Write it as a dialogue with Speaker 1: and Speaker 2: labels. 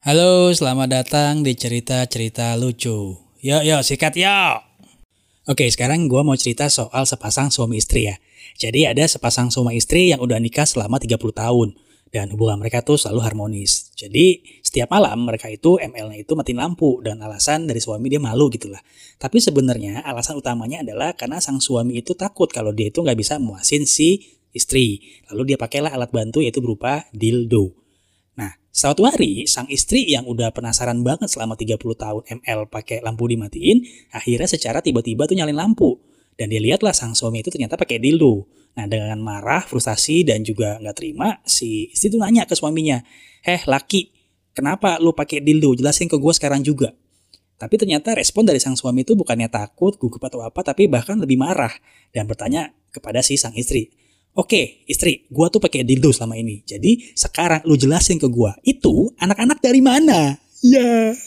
Speaker 1: Halo, selamat datang di cerita-cerita lucu. Yuk, yuk, sikat yuk. Oke, sekarang gue mau cerita soal sepasang suami istri ya. Jadi ada sepasang suami istri yang udah nikah selama 30 tahun. Dan hubungan mereka tuh selalu harmonis. Jadi setiap malam mereka itu ML-nya itu matiin lampu. Dan alasan dari suami dia malu gitu lah. Tapi sebenarnya alasan utamanya adalah karena sang suami itu takut kalau dia itu nggak bisa muasin si istri. Lalu dia pakailah alat bantu yaitu berupa dildo. Suatu hari, sang istri yang udah penasaran banget selama 30 tahun ML pakai lampu dimatiin, akhirnya secara tiba-tiba tuh nyalin lampu. Dan dia lihatlah sang suami itu ternyata pakai dildo. Nah dengan marah, frustasi, dan juga nggak terima, si istri tuh nanya ke suaminya, Eh laki, kenapa lu pakai dildo? Jelasin ke gue sekarang juga. Tapi ternyata respon dari sang suami itu bukannya takut, gugup atau apa, tapi bahkan lebih marah. Dan bertanya kepada si sang istri, Oke, istri, gua tuh pakai dildo selama ini. Jadi sekarang lu jelasin ke gua, itu anak-anak dari mana? Ya. Yeah.